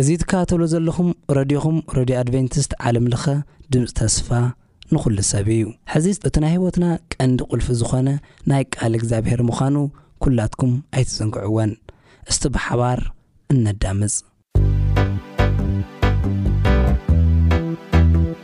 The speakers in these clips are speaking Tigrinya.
እዚ ትከታተልዎ ዘለኹም ረድዮኹም ረድዮ ኣድቨንቲስት ዓለም ለኸ ድምጺ ተስፋ ንኹሉ ሰብ እዩ። ሕዚ እቲ ናይ ህይወትና ቀንዲ ቁልፊ ዝኾነ ናይ ቃል እግዚኣብሔር ምዃኑ ኩላትኩም ኣይትዘንግዕዎን። እስቲ ብሓባር እነዳምጽ።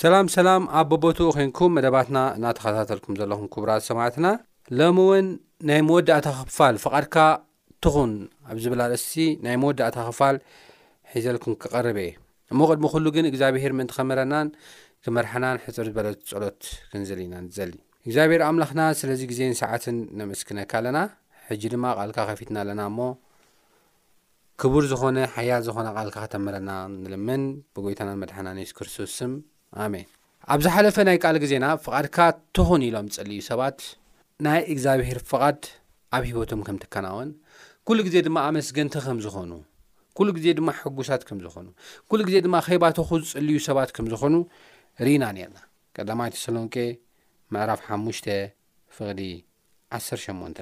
ሰላም ሰላም ኣብ በቦትኡ ኮንኩም መደባትና እናተኸታተልኩም ዘለኹም ክቡራት ሰማዕትና ሎሚ እውን ናይ መወዳእታ ክፋል ፍቓድካ ትኹን ኣብ ዝብል ኣርእስቲ ናይ መወዳእታ ክፋል ሒዘልኩም ክቐርብ እየ እሞ ቅድሚ ኩሉ ግን እግዚኣብሄር ምእንቲ ከምህረናን ክመርሓናን ሕፅር ዝበለት ጸሎት ክንዝል ኢና ንዘሊ እግዚኣብሔር ኣምላኽና ስለዚ ግዜን ሰዓትን ነመስግነካ ኣለና ሕጂ ድማ ቃልካ ከፊትና ኣለና እሞ ክቡር ዝኾነ ሓያል ዝኾነ ቃልካ ከተምህረና ንልምን ብጎይታናን መድሓናን የሱስ ክርስቶስ ስም ኣሜን። ኣብ ዝሓለፈ ናይ ቃል ግዜና ፍቓድካ ትኹን ኢሎም ዝጽልዩ ሰባት ናይ እግዚኣብሄር ፍቓድ ኣብ ህይወቶም ከም ትከናወን ኩሉ ግዜ ድማ ኣመስገንቲ ከም ዝኾኑ ኩሉ ግዜ ድማ ሕጉሳት ከም ዝኾኑ ኩሉ ግዜ ድማ ከይባተኹ ዝጽልዩ ሰባት ከም ዝኾኑ ርኢና ነርና። ቀዳማይ ተሰሎንቄ ምዕራፍ ሓሙሽተ ፍቕዲ ዓሰርተ ሸሞንተ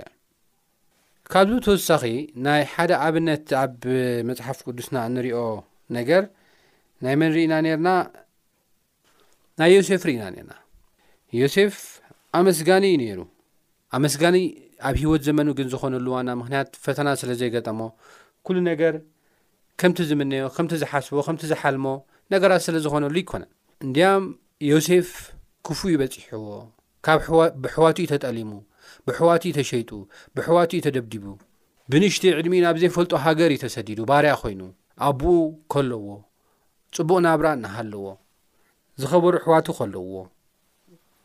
ካብዚ ብተወሳኺ ናይ ሓደ ኣብነት ኣብ መጽሓፍ ቅዱስና እንሪኦ ነገር ናይ መን ርኢና ነርና? ናይ ዮሴፍ ርኢና ነርና። ዮሴፍ ኣመስጋኒ እዩ ነይሩ። ኣመስጋኒ ኣብ ህይወት ዘመኑ ግን ዝኾነሉ ዋና ምክንያት ፈተና ስለ ዘይገጠሞ ኩሉ ነገር ከምቲ ዝምነዮ፣ ከምቲ ዝሓስቦ፣ ከምቲ ዝሓልሞ ነገራት ስለ ዝኾነሉ ኣይኮነን። እንድያም ዮሴፍ ክፉእ እዩ በጺሕዎ። ካብ ብሕዋቱ'ዩ ተጠሊሙ፣ ብሕዋቱ'ዩ ተሸይጡ፣ ብሕዋቱ'ዩ ተደብዲቡ። ብንእሽተይ ዕድሚኡ ናብ ዘይፈልጦ ሃገር'ዩ ተሰዲዱ ባርያ ኮይኑ። ኣቡኡ ከለዎ ጽቡቕ ናብራ እናሃለዎ፣ ዝኸበሩ ኣሕዋቱ ከለውዎ፣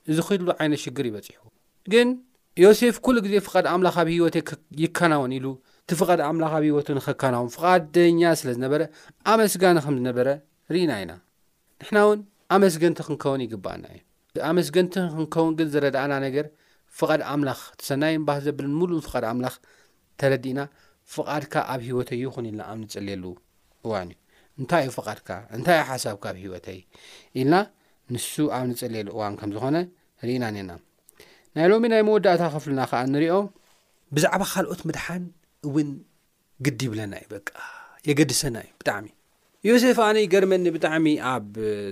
እዚ ኹሉ ዓይነት ሽግር'ዩ በጺሕዎ። ግን ዮሴፍ ኩሉ ግዜ ፍቓድ ኣምላኽ ኣብ ህይወተይ ይከናወን ኢሉ፣ እቲ ፍቓድ ኣምላኽ ኣብ ህይወቱ ንኸከናውን ፍቓደኛ ስለ ዝነበረ ኣመስጋኒ ከም ዝነበረ ርኢና ኢና። ንሕና'ውን ኣመስገንቲ ክንከውን ይግብኣና እዩ። ኣመስገንቲ ንኽንከውን ግን ዝረድኣና ነገር ፍቓድ ኣምላኽ፣ እቲ ሰናይን ባህ ዘብልን ምሉእን ፍቓድ ኣምላኽ ተረዲእና ፍቓድካ ኣብ ህይወተይ ይኹን ኢልና ኣብ ንጽልየሉ እዋን እዩ። እንታይ እዩ ፍቓድካ? እንታይ እዩ ሓሳብካ ኣብ ህይወተይ? ኢልና ንሱ ኣብ ንጽልየሉ እዋን ከም ዝኾነ ርኢና ኔርና። ናይ ሎሚ ናይ መወዳእታ ክፍልና ከኣ እንሪኦ። ብዛዕባ ካልኦት ምድሓን እውን ግዲ ይብለና እዩ በቃ የገድሰና እዩ ብጣዕሚ ዮሴፍ ኣነ ይገርመኒ ብጣዕሚ ኣብ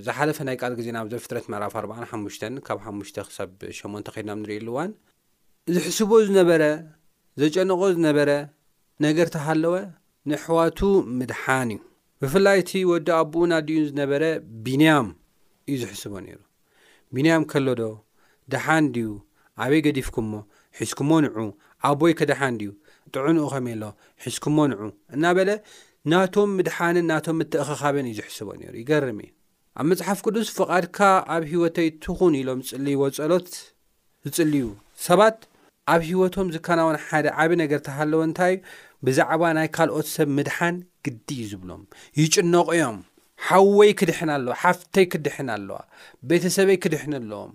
ዝሓለፈ ናይ ቃል ግዜ ናብ ዘፍጥረት ምዕራፍ ኣርባዓን ሓሙሽተን ካብ ሓሙሽተ ክሳብ ሸሞንተ ከድናብ ንርእየሉ እዋን ዝሕስቦ ዝነበረ ዘጨነቆ ዝነበረ ነገር ተሃለወ ንኣሕዋቱ ምድሓን እዩ ብፍላይ እቲ ወዲ ኣቡኡን ኣዲኡን ዝነበረ ቢንያም እዩ ዝሕስቦ ነይሩ። ቢንያም ከሎ ዶ? ደሓን ድዩ? ኣበይ ገዲፍኩሞ? ሒዝኩሞ ንዑ! ኣቦይ ከ ደሓን ድዩ? ጥዕንኡ ከመይ ኣሎ? ሒዝኩሞ ንዑ! እናበለ ናቶም ምድሓንን ናቶም ምትእኽኻብን እዩ ዝሕስቦ ነይሩ። ይገርም እዩ። ኣብ መጽሓፍ ቅዱስ ፍቓድካ ኣብ ህይወተይ ትኹን ኢሎም ዝጽልይዎ ጸሎት ዝጽልዩ ሰባት ኣብ ህይወቶም ዝከናወን ሓደ ዓቢ ነገር ተሃለወ እንታይ እዩ ብዛዕባ ናይ ካልኦት ሰብ ምድሓን ግዲ እዩ ዝብሎም ይጭነቑ እዮም ሓወይ ክድሕን ኣለዎ ሓፍተይ ክድሕን ኣለዋ ቤተሰበይ ክድሕን ኣለዎም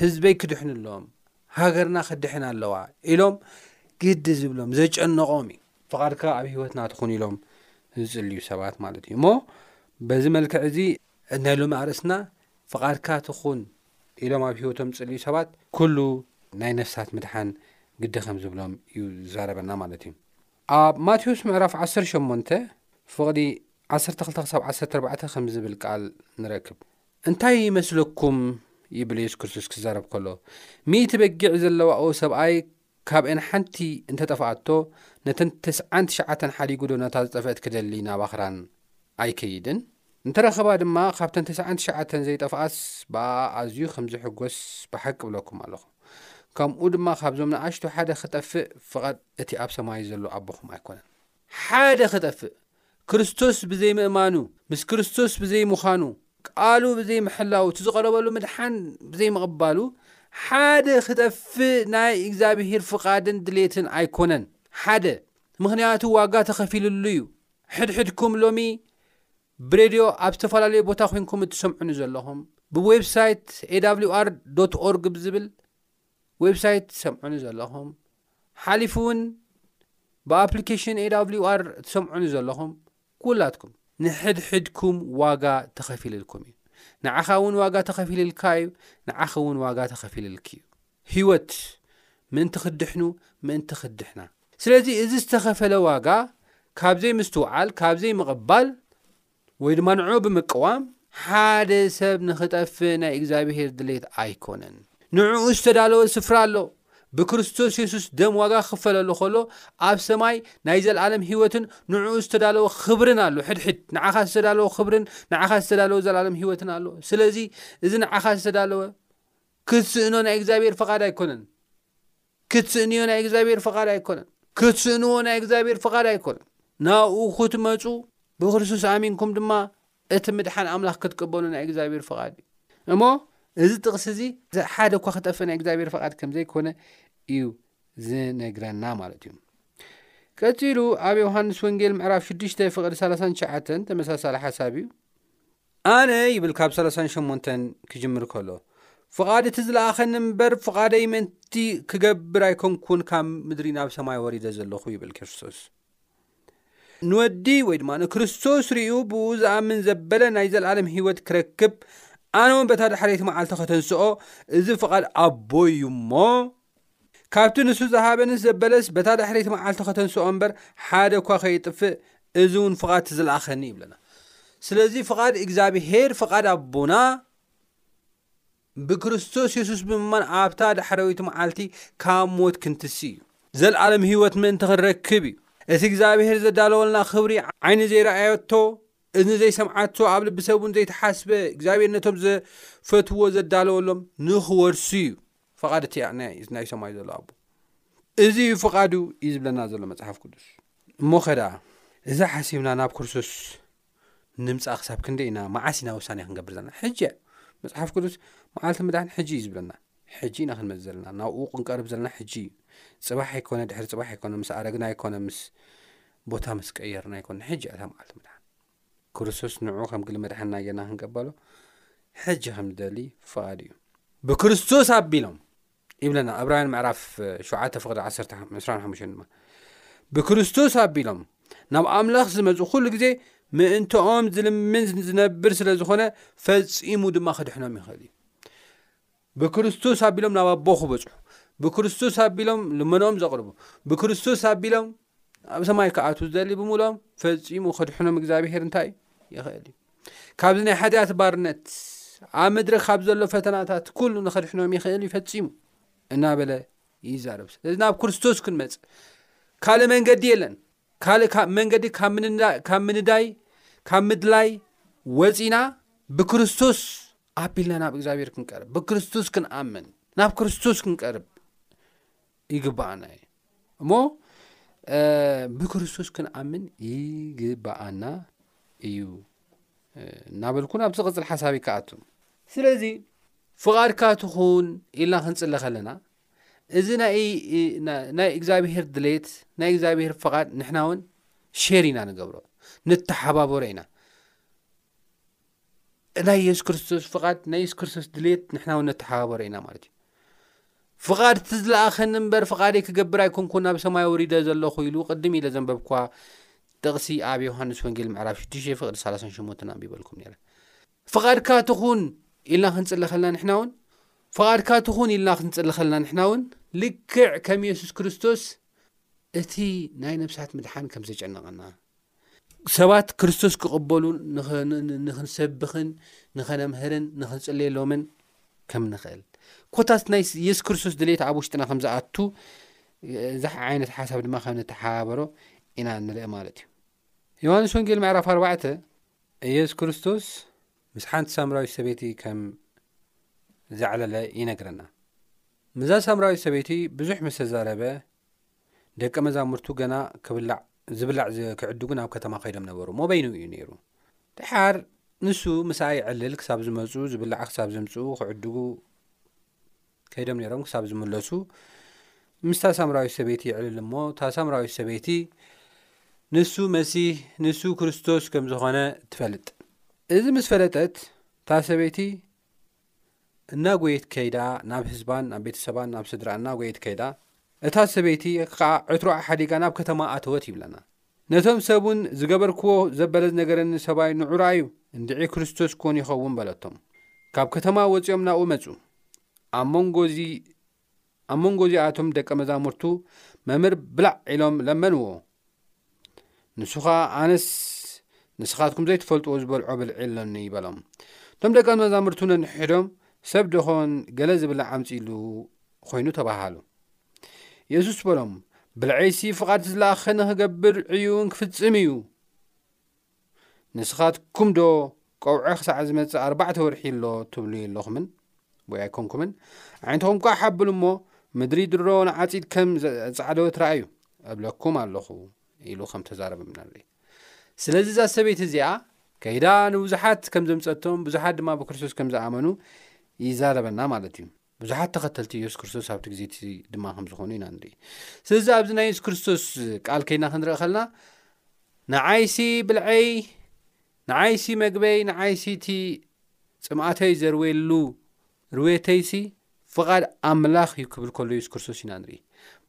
ህዝበይ ክድሕን ኣለዎም ሃገርና ክድሕን ኣለዋ ኢሎም ግዲ ዝብሎም ዘጨነቖም እዩ ፍቓድካ ኣብ ሂወትና ትኹን ኢሎም ዝጽልዩ ሰባት ማለት እዩ እሞ በዚ መልክዕ እዚ ናይ ሎሚ ኣርእስትና ፍቓድካ ትኹን ኢሎም ኣብ ሂወቶም ዝጽልዩ ሰባት ኩሉ ናይ ነፍሳት ምድሓን ግዲ ከም ዝብሎም እዩ ዝዛረበና ማለት እዩ ኣብ ማቴዎስ ምዕራፍ 18 ፍቕዲ 12 ክሳብ 14 ከም ዝብል ቃል ንረክብ እንታይ ይመስለኩም ይብል የሱስ ክርስቶስ ክዛረብ ከሎ ሚእቲ በጊዕ ዘለዋኦ ሰብኣይ ካብኤን ሓንቲ እንተ ጠፋኣቶ ነተን ተስዓን ትሽዓተን ሓዲጉ ዶ ነታ ዝጠፈኤት ክደሊ ናብ ኣኽራን ኣይከይድን? እንተ ረኸባ ድማ ካብተን ተስዓን ትሽዓተን ዘይጠፍኣስ ብኣኣ ኣዝዩ ከም ዝሕጎስ ብሓቂ እብለኩም ኣለኹ። ከምኡ ድማ ካብዞም ንኣሽቱ ሓደ ክጠፍእ ፍቓድ እቲ ኣብ ሰማይ ዘሎ ኣቦኹም ኣይኮነን። ሓደ ክጠፍእ፣ ክርስቶስ ብዘይምእማኑ፣ ምስ ክርስቶስ ብዘይምዃኑ፣ ቃሉ ብዘይምሕላዉ፣ እቲ ዝቐረበሉ ምድሓን ብዘይምቕባሉ፣ ሓደ ክጠፍእ ናይ እግዚኣብሄር ፍቓድን ድሌትን ኣይኮነን። ሓደ፣ ምኽንያቱ ዋጋ ተኸፊልሉ እዩ። ሕድሕድኩም ሎሚ ብሬድዮ ኣብ ዝተፈላለዩ ቦታ ኮንኩም እትሰምዑኒ ዘለኹም፣ ብዌብሳይት ኤዳብሊውኣር ዶት ኦርግ ብዝብል፣ ዌብሳይት ትሰምዑኒ ዘለኹም ሓሊፉ እውን ብኣፕሊኬሽን awr ትሰምዑኒ ዘለኹም ኩላትኩም ንሕድሕድኩም ዋጋ ተኸፊልልኩም እዩ ንዓኻ እውን ዋጋ ተኸፊልልካ እዩ ንዓኺ እውን ዋጋ ተኸፊልልኪ እዩ ህይወት ምእንቲ ክድሕኑ ምእንቲ ክድሕና ስለዚ እዚ ዝተኸፈለ ዋጋ ካብ ዘይምስትውዓል ካብ ዘይምቕባል ወይ ድማ ንዕኡ ብምቅዋም ሓደ ሰብ ንኽጠፍእ ናይ እግዚኣብሄር ድሌት ኣይኮነን። ንዕኡ ዝተዳለወ ስፍራ ኣሎ። ብክርስቶስ የሱስ ደም ዋጋ ክኽፈለሉ ከሎ ኣብ ሰማይ ናይ ዘልኣለም ህይወትን ንዕኡ ዝተዳለወ ክብርን ኣሎ። ሕድሕድ ንዓኻ ዝተዳለወ ክብርን ንዓኻ ዝተዳለወ ዘልኣለም ህይወትን ኣሎ። ስለዚ እዚ ንዓኻ ዝተዳለወ ክትስእኖ ናይ እግዚኣብሄር ፍቓድ ኣይኮነን። ክትስእንዮ ናይ እግዚኣብሔር ፍቓድ ኣይኮነን። ክትስእንዎ ናይ እግዚኣብሔር ፍቓድ ኣይኮነን። ናብኡ ክትመጹ ብክርስቶስ ኣሚንኩም ድማ እቲ ምድሓን ኣምላኽ ክትቅበሉ ናይ እግዚኣብሔር ፍቓድ እዩ። እሞ እዚ ጥቕሲ እዚ ሓደ እኳ ክጠፍእ ናይ እግዚኣብሔር ፍቓድ ከም ዘይኮነ እዩ ዝነግረና ማለት እዩ። ቀጺሉ ኣብ ዮሃንስ ወንጌል ምዕራፍ 6 ፍቕዲ 39 ተመሳሳሊ ሓሳብ እዩ። ኣነ ይብል ካብ ሰለሳን ሸሞንተን ክጅምር ከሎ ፍቓድ እቲ ዝለኣኸኒ እምበር ፍቓደይ ምእንቲ ክገብር ኣይኮንኩን ካብ ምድሪ ናብ ሰማይ ወሪደ ዘለኹ ይብል ክርስቶስ ንወዲ ወይ ድማ ንክርስቶስ ርእዩ ብኡ ዝኣምን ዘበለ ናይ ዘለኣለም ህይወት ክረክብ ኣነ እውን በታ ድሕረይቲ መዓልቲ ከተንስኦ እዚ ፍቓድ ኣቦይ እዩ እሞ ካብቲ ንሱ ዝሃበንስ ዘበለስ በታ ድሕሪት መዓልቲ ከተንስኦ እምበር ሓደ እኳ ከይጥፍእ እዚ እውን ፍቓድ እቲ ዝለኣኸኒ ይብለና ስለዚ ፍቓድ እግዚኣብሄር ፍቓድ ኣቦና ብክርስቶስ የሱስ ብምማን ኣብታ ዳሕረዊት መዓልቲ ካብ ሞት ክንትሲ እዩ ዘልኣለም ህይወት ምእንቲ ክንረክብ እዩ እቲ እግዚኣብሄር ዘዳለወልና ክብሪ ዓይኒ ዘይረኣየቶ እዝኒ ዘይሰምዓቶ ኣብ ልቢ ሰብ እውን ዘይተሓስበ እግዚኣብሄር ነቶም ዘፈትዎ ዘዳለወሎም ንኽወርሱ እዩ ፍቓድ እቲ ናይ ሰማይ ዘሎ ኣቦ እዚ እዩ ፍቓዱ እዩ ዝብለና ዘሎ መፅሓፍ ቅዱስ እሞ ከ ደኣ እዛ ሓሲብና ናብ ክርስቶስ ንምፃእ ክሳብ ክንደ ኢና መዓስ ኢና ውሳኔ ክንገብር ዘለና ሕጂ እያ መፅሓፍ ቅዱስ መዓልቲ ምድሓን ሕጂ እዩ ዝብለና ሕጂ ኢና ክንመፅ ዘለና ናብኡ ክንቀርብ ዘለና ሕጂ እዩ ፅባሕ ኣይኮነ ድሕሪ ፅባሕ ኣይኮነ ምስ ኣረግና ኣይኮነ ምስ ቦታ ምስ ቀየርና ኣይኮነ ሕጂ እያ እታ መዓልቲ ምድሓን ክርስቶስ ንዑ ከም ግሊ መድሓና ጌርና ክንቀበሎ ሕጂ ከም ዝደሊ ፍቓዱ እዩ ብክርስቶስ ኣቢሎም ይብለና እብራውያን ምዕራፍ 7 ፍቕዲ 125 ድማ ብክርስቶስ ኣቢሎም ናብ ኣምላኽ ዝመፁ ኩሉ ግዜ ምእንትኦም ዝልምን ዝነብር ስለ ዝኾነ ፈፂሙ ድማ ክድሕኖም ይኽእል እዩ ብክርስቶስ ኣቢሎም ናብ ኣቦ ክበጽሑ፣ ብክርስቶስ ኣቢሎም ልመንኦም ዘቕርቡ፣ ብክርስቶስ ኣቢሎም ኣብ ሰማይ ክኣትዉ ዝደሊ ብምሉኦም ፈጺሙ ከድሕኖም እግዚኣብሄር እንታይ ይኽእል እዩ። ካብዚ ናይ ሓጢኣት ባርነት ኣብ ምድሪ ካብ ዘሎ ፈተናታት ኩሉ ንኸድሕኖም ይኽእል እዩ ፈጺሙ እናበለ ይዛረብ። ስለዚ ናብ ክርስቶስ ክንመጽእ ካልእ መንገዲ የለን። ካልእ መንገዲ ካብ ምንዳይ ካብ ምድላይ ወፂና ብክርስቶስ ኣቢልና ናብ እግዚኣብሔር ክንቀርብ ብክርስቶስ ክንኣምን ናብ ክርስቶስ ክንቀርብ ይግብኣና እዩ እሞ ብክርስቶስ ክንኣምን ይግብኣና እዩ እናበልኩን ኣብዚ ቕፅል ሓሳብ ይከኣቱ ስለዚ ፍቓድካ ትኹን ኢልና ክንፅለ ከለና እዚ ናይ እግዚኣብሄር ድሌት ናይ እግዚኣብሄር ፍቓድ ንሕና እውን ሸር ኢና ንገብሮ ንተሓባበሮ ኢና ናይ የሱስ ክርስቶስ ፍቓድ ናይ የሱስ ክርስቶስ ድልት ንሕና ውን ነተሓባበሮ ኢና ማለት እዩ ፍቓድ እቲ ዝለኣኸኒ እምበር ፍቓደይ ክገብር ኣይኮንኩ ናብ ሰማይ ወሪደ ዘለኹ ኢሉ ቅድም ኢለ ዘንበብኳ ጥቕሲ ኣብ ዮሃንስ ወንጌል ምዕራፍ 6 ፍቕዲ 38 ኣንቢበልኩም ነረ ፍቓድካ ትኹን ኢልና ክንፅሊ ከለና ንሕና እውን ፍቓድካ ትኹን ኢልና ክንፅሊ ከለና ንሕና እውን ልክዕ ከም የሱስ ክርስቶስ እቲ ናይ ነብሳት ምድሓን ከም ዘጨነቐና ሰባት ክርስቶስ ክቕበሉ ንኽንሰብኽን ንኸነምህርን ንኽንጽልየሎምን ከም ንኽእል ኮታስ ናይ የሱስ ክርስቶስ ድሌት ኣብ ውሽጥና ከም ዝኣቱ ዛሕ ዓይነት ሓሳብ ድማ ከም ንተሓባበሮ ኢና ንርኢ ማለት እዩ ዮሃንስ ወንጌል ምዕራፍ ኣርባዕተ ኢየሱስ ክርስቶስ ምስ ሓንቲ ሳምራዊ ሰበይቲ ከም ዘዕለለ ይነግረና ምዛ ሳምራዊ ሰበይቲ ብዙሕ ምስ ተዛረበ ደቀ መዛሙርቱ ገና ክብላዕ ዝብላዕ ክዕድጉ ናብ ከተማ ከይዶም ነበሩ እሞ በይኑ እዩ ነይሩ ድሓር ንሱ ምሳኣ ይዕልል ክሳብ ዝመፁ ዝብላዕ ክሳብ ዝምፅኡ ክዕድጉ ከይዶም ነይሮም ክሳብ ዝምለሱ ምስታ ሳምራዊት ሰበይቲ ይዕልል እሞ እታ ሳምራዊት ሰበይቲ ንሱ መሲህ ንሱ ክርስቶስ ከም ዝኾነ ትፈልጥ እዚ ምስ ፈለጠት እታ ሰበይቲ እናጎየት ከይዳ ናብ ህዝባን ናብ ቤተሰባን ናብ ስድራ እናጎየት ከይዳ እታ ሰበይቲ ከኣ ዕትሮኣ ሓዲጋ ናብ ከተማ ኣተወት ይብለና። ነቶም ሰብ እውን ዝገበርክዎ ዘበለ ዝነገረኒ ሰብኣይ ንዑ ረኣዩ፣ እንድዒ ክርስቶስ ኰን ይኸውን በለቶም። ካብ ከተማ ወጺኦም ናብኡ መጹ። ኣብ መንጎ እዚ ኣብ መንጎ እዚኣቶም ደቀ መዛሙርቱ መምህር ብላዕ ኢሎም ለመንዎ። ንሱ ኸኣ ኣነስ ንስኻትኩም ዘይትፈልጥዎ ዝበልዖ ብልዒ ኣሎኒ በሎም። እቶም ደቀ መዛሙርቱ ነንሕድሕዶም ሰብ ደኾን ገለ ዝብላዕ ኣምጽእሉ ኾይኑ ተባሃሉ። የሱስ በሎም ብልዐይሲ ፍቓድ እቲ ዝለኣኸኒ ክገብር ዕዩኡን ክፍጽም እዩ። ንስኻትኩም ዶ ቆውዒ ክሳዕ ዝመጽእ ኣርባዕተ ወርሒ ኣሎ ትብሉ የለኹምን ወይ ኣይኮንኩምን ኣዒንትኹም ኳሕ ኣብሉ እሞ ምድሪ ድሮ ንዓጺድ ከም ዘጻዕደወት ረኣዩ እብለኩም ኣለኹ ኢሉ ከም ተዛረበ ምናለይ ስለዚ እዛ ሰበይቲ እዚኣ ከይዳ ንብዙሓት ከም ዘምጸቶም ብዙሓት ድማ ብክርስቶስ ከም ዝኣመኑ ይዛረበና ማለት እዩ ብዙሓት ተኸተልቲ የሱስ ክርስቶስ ኣብቲ ግዜ እቲ ድማ ከም ዝኾኑ ኢና ንርኢ ስለዚ ኣብዚ ናይ የሱስ ክርስቶስ ቃል ከይና ክንርኢ ከልና ንዓይሲ ብልዐይ ንዓይሲ መግበይ ንዓይሲ እቲ ፅምኣተይ ዘርወየሉ ርዌተይሲ ፍቓድ ኣምላኽ እዩ ክብል ከሎ የሱስ ክርስቶስ ኢና ንርኢ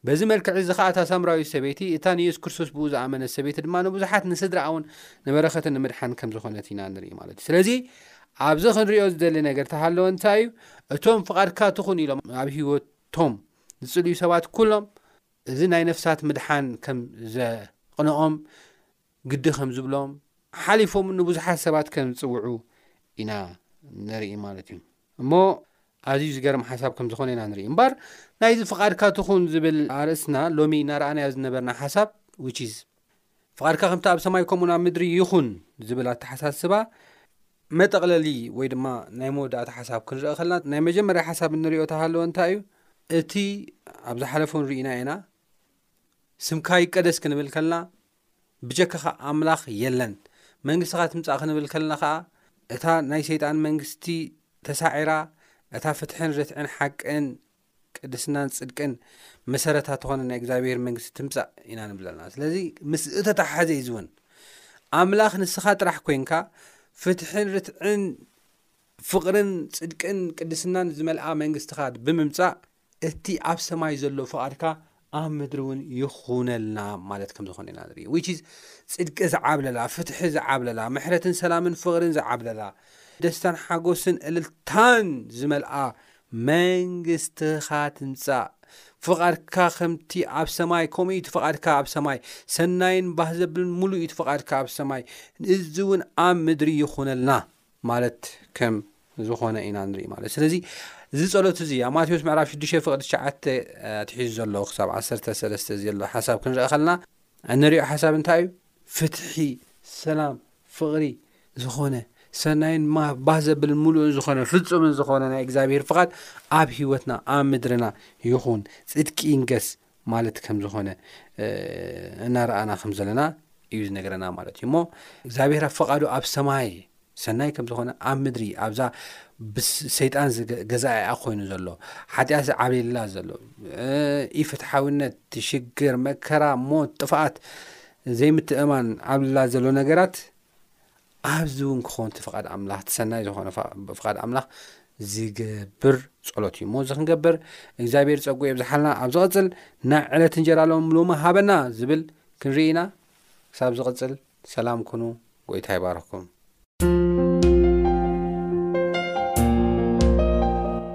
በዚ መልክዕ እዚ ኸኣ እታ ሳምራዊት ሰበይቲ፣ እታ ንየሱስ ክርስቶስ ብእኡ ዝኣመነት ሰበይቲ ድማ ንብዙሓት ንስድራኣውን ንበረኸትን ንምድሓን ከም ዝኾነት ኢና ንርኢ ማለት እዩ። ስለዚ ኣብዚ ክንሪኦ ዝደሊ ነገር ተሃለወ እንታይ እዩ? እቶም ፍቓድካ ትኹን ኢሎም ኣብ ህይወቶም ዝጽልዩ ሰባት ኩሎም እዚ ናይ ነፍሳት ምድሓን ከም ዘቕንኦም ግዲ ከም ዝብሎም ሓሊፎም ንብዙሓት ሰባት ከም ዝጽውዑ ኢና ንርኢ ማለት እዩ እሞ ኣዝዩ ዝገርም ሓሳብ ከም ዝኾነ ኢና ንርኢ እምባር ናይዚ ፍቓድካ ትኹን ዝብል ኣርእስትና ሎሚ እናረኣናዮ ዝነበርና ሓሳብ which is ፍቓድካ ከምቲ ኣብ ሰማይ ከምኡ ናብ ምድሪ ይኹን ዝብል ኣተሓሳስባ መጠቕለሊ ወይ ድማ ናይ መወዳእታ ሓሳብ ክንረኢ ከለና ናይ መጀመርያ ሓሳብ እንሪኦ ተሃለወ እንታይ እዩ እቲ ኣብ ዝሓለፈ ንርኢና ኢና ስምካ ይቀደስ ክንብል ከለና ብጀካኻ ኣምላኽ የለን መንግስትኻ ትምጻእ ክንብል ከለና ከኣ እታ ናይ ሰይጣን መንግስቲ ተሳዒራ እታ ፍትሕን ርትዕን ሓቅን ቅድስናን ጽድቅን መሰረታ ትኾነ ናይ እግዚኣብሔር መንግስቲ ትምጻእ ኢና ንብል ኣለና ስለዚ ምስ እተተሓሓዘ እዩ ዝውን ኣምላኽ ንስኻ ጥራሕ ኮንካ ፍትሕን ርትዕን ፍቕርን ጽድቅን ቅድስናን ዝመልኣ መንግስትኻ ብምምጻእ እቲ ኣብ ሰማይ ዘሎ ፍቓድካ ኣብ ምድሪ እውን ይኹነልና ማለት ከም ዝኾነ ኢና ንርኢ which is ጽድቂ ዝዓብለላ ፍትሒ ዝዓብለላ ምሕረትን ሰላምን ፍቕርን ዝዓብለላ ደስታን ሓጎስን እልልታን ዝመልኣ መንግስትኻ ትምጻእ ፍቓድካ ከምቲ ኣብ ሰማይ ከምኡ እዩ ፍቓድካ ኣብ ሰማይ ሰናይን ባህ ዘብልን ሙሉእ እዩ ፍቓድካ ኣብ ሰማይ እዚ እውን ኣብ ምድሪ ይኹነልና ማለት ከም ዝኾነ ኢና ንርኢ ማለት ስለዚ እዚ ጸሎት እዚ ኣብ ማቴዎስ ምዕራፍ 6 ፍቅዲ ትሽዓተ ኣትሒዙ ዘሎ ክሳብ ዓሰርተ ሰለስተ ዘሎ ሓሳብ ክንርኢ ከለና እንሪኦ ሓሳብ እንታይ እዩ ፍትሒ ሰላም ፍቕሪ ዝኾነ ሰናይን ባህ ዘብል ሙሉእን ዝኾነ ፍጹምን ዝኾነ ናይ እግዚኣብሄር ፍቓድ ኣብ ህይወትና ኣብ ምድርና ይኹን ጽድቂ ይንገስ ማለት ከም ዝኾነ እናረኣና ከም ዘለና እዩ ዝነገረና ማለት እዩ እሞ እግዚኣብሔር ኣብ ፈቓዱ ኣብ ሰማይ ሰናይ ከም ዝኾነ ኣብ ምድሪ ኣብዛ ብሰይጣን ገዛኣኣ ኮይኑ ዘሎ ሓጢኣት ዝዓብየላ ዘሎ ኢ ፍትሓዊነት ትሽግር መከራ ሞት ጥፍኣት ዘይምትእማን ኣብላ ዘሎ ነገራት ኣዚ ውን ክኸውን እቲ ፍቃድ ኣምላኽ እቲ ሰናይ ዝኾነ ፍቃድ ኣምላኽ ዝገብር ጸሎት እዩ እሞ እዚ ክንገብር እግዚኣብሔር ጸጉ የብዝሓልና ኣብ ዝቕጽል ናይ ዕለት እንጀራ ሎም ሎሚ ሃበና ዝብል ክንርኢ ኢና ክሳብ ዝቕጽል ሰላም ኩኑ ጎይታ ይባርኽኩም